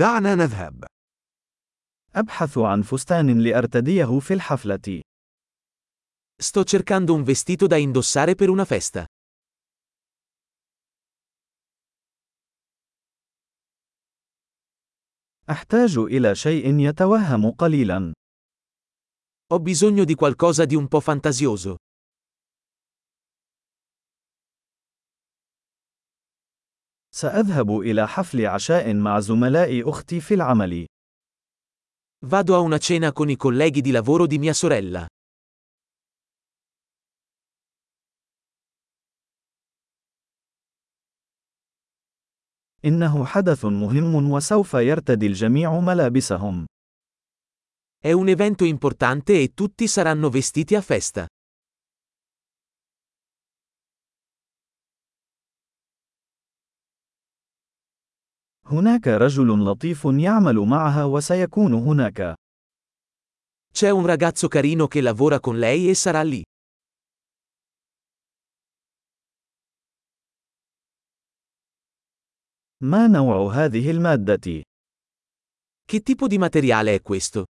دعنا نذهب. أبحث عن فستان لأرتديه في الحفلة. Sto cercando un vestito da indossare per una festa. أحتاج إلى شيء يتوهم قليلا. Ho bisogno di qualcosa di un po' fantasioso. سأذهب إلى حفل عشاء مع زملاء أختي في العمل. Vado a una cena con i colleghi di lavoro di mia sorella. إنه حدث مهم وسوف يرتدي الجميع ملابسهم. È un evento importante e tutti saranno vestiti a festa. هناك رجل لطيف يعمل معها وسيكون هناك. C'è un ragazzo carino che lavora con lei e sarà lì. ما نوع هذه المادة؟ Che tipo di materiale è questo?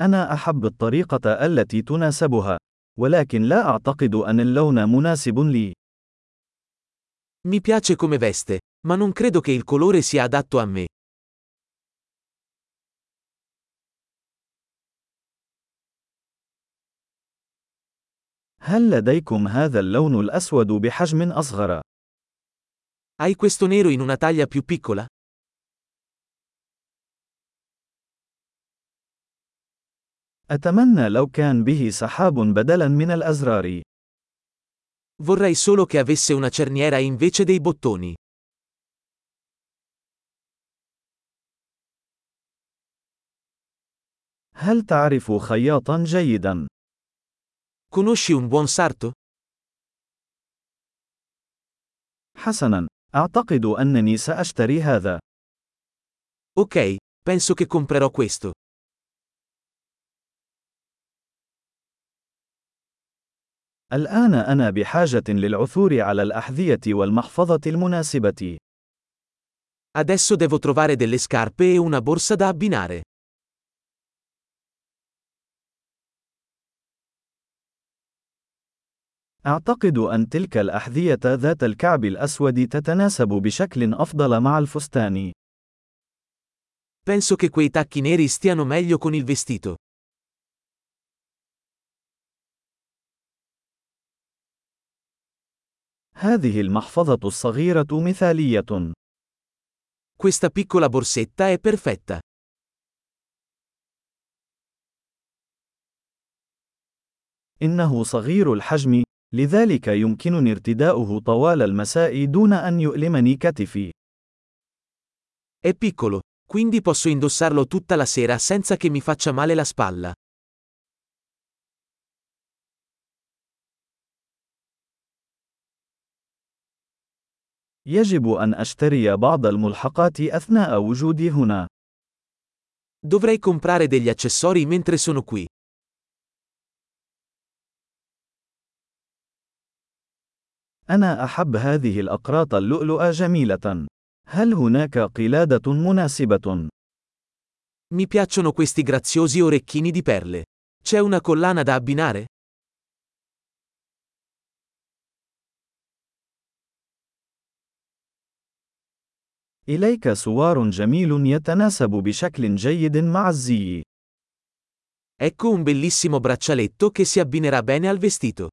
أنا أحب الطريقة التي تناسبها، ولكن لا أعتقد أن اللون مناسب لي. Mi piace come veste, ma non credo che il colore sia adatto a me. هل لديكم هذا اللون الأسود بحجم أصغر؟ Hai questo nero in una taglia più piccola? أتمنى لو كان به سحاب بدلاً من الأزرار. Vorrei solo che avesse una cerniera invece dei bottoni. هل تعرف خياطاً جيداً؟ Conosci un buon sarto? حسناً، أعتقد أنني سأشتري هذا. Ok, penso che comprerò questo. الآن أنا بحاجة للعثور على الأحذية والمحفظة المناسبة. Adesso devo trovare delle scarpe e una borsa da abbinare. أعتقد أن تلك الأحذية ذات الكعب الأسود تتناسب بشكل أفضل مع الفستان. Penso che quei tacchi neri stiano meglio con il vestito. هذه المحفظة الصغيرة مثالية. Questa piccola borsetta è perfetta. إنه صغير الحجم، لذلك يمكنني ارتداؤه طوال المساء دون أن يؤلمني كتفي. È piccolo, quindi posso indossarlo tutta la sera senza che mi faccia male la spalla. يجب أن أشتري بعض الملحقات أثناء وجودي هنا. Dovrei comprare degli accessori mentre sono qui. أنا أحب هذه الأقراط اللؤلؤة جميلة. هل هناك قلادة مناسبة؟ Mi piacciono questi graziosi orecchini di perle. C'è una collana da abbinare? إليك سوار جميل يتناسب بشكل جيد مع الزي. Ecco un bellissimo braccialetto che si abbinerà bene al vestito.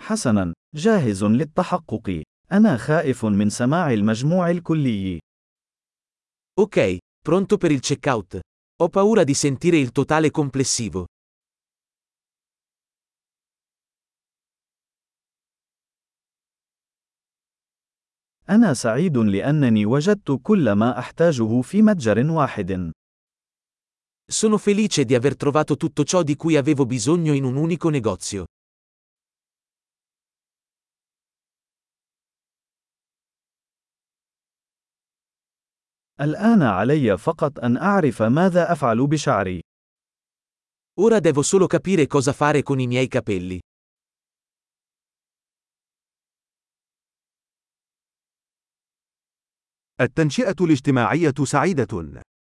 حسناً، جاهز للتحقق. أنا خائف من سماع المجموع الكلي. Ok, pronto per il checkout. Ho paura di sentire il totale complessivo. أنا سعيد لأنني وجدت كل ما أحتاجه في متجر واحد. Sono felice di aver trovato tutto ciò di cui avevo bisogno in un unico negozio. الآن علي فقط أن أعرف ماذا أفعل بشعري. Ora devo solo capire cosa fare con i miei capelli. التنشئة الاجتماعية سعيدة.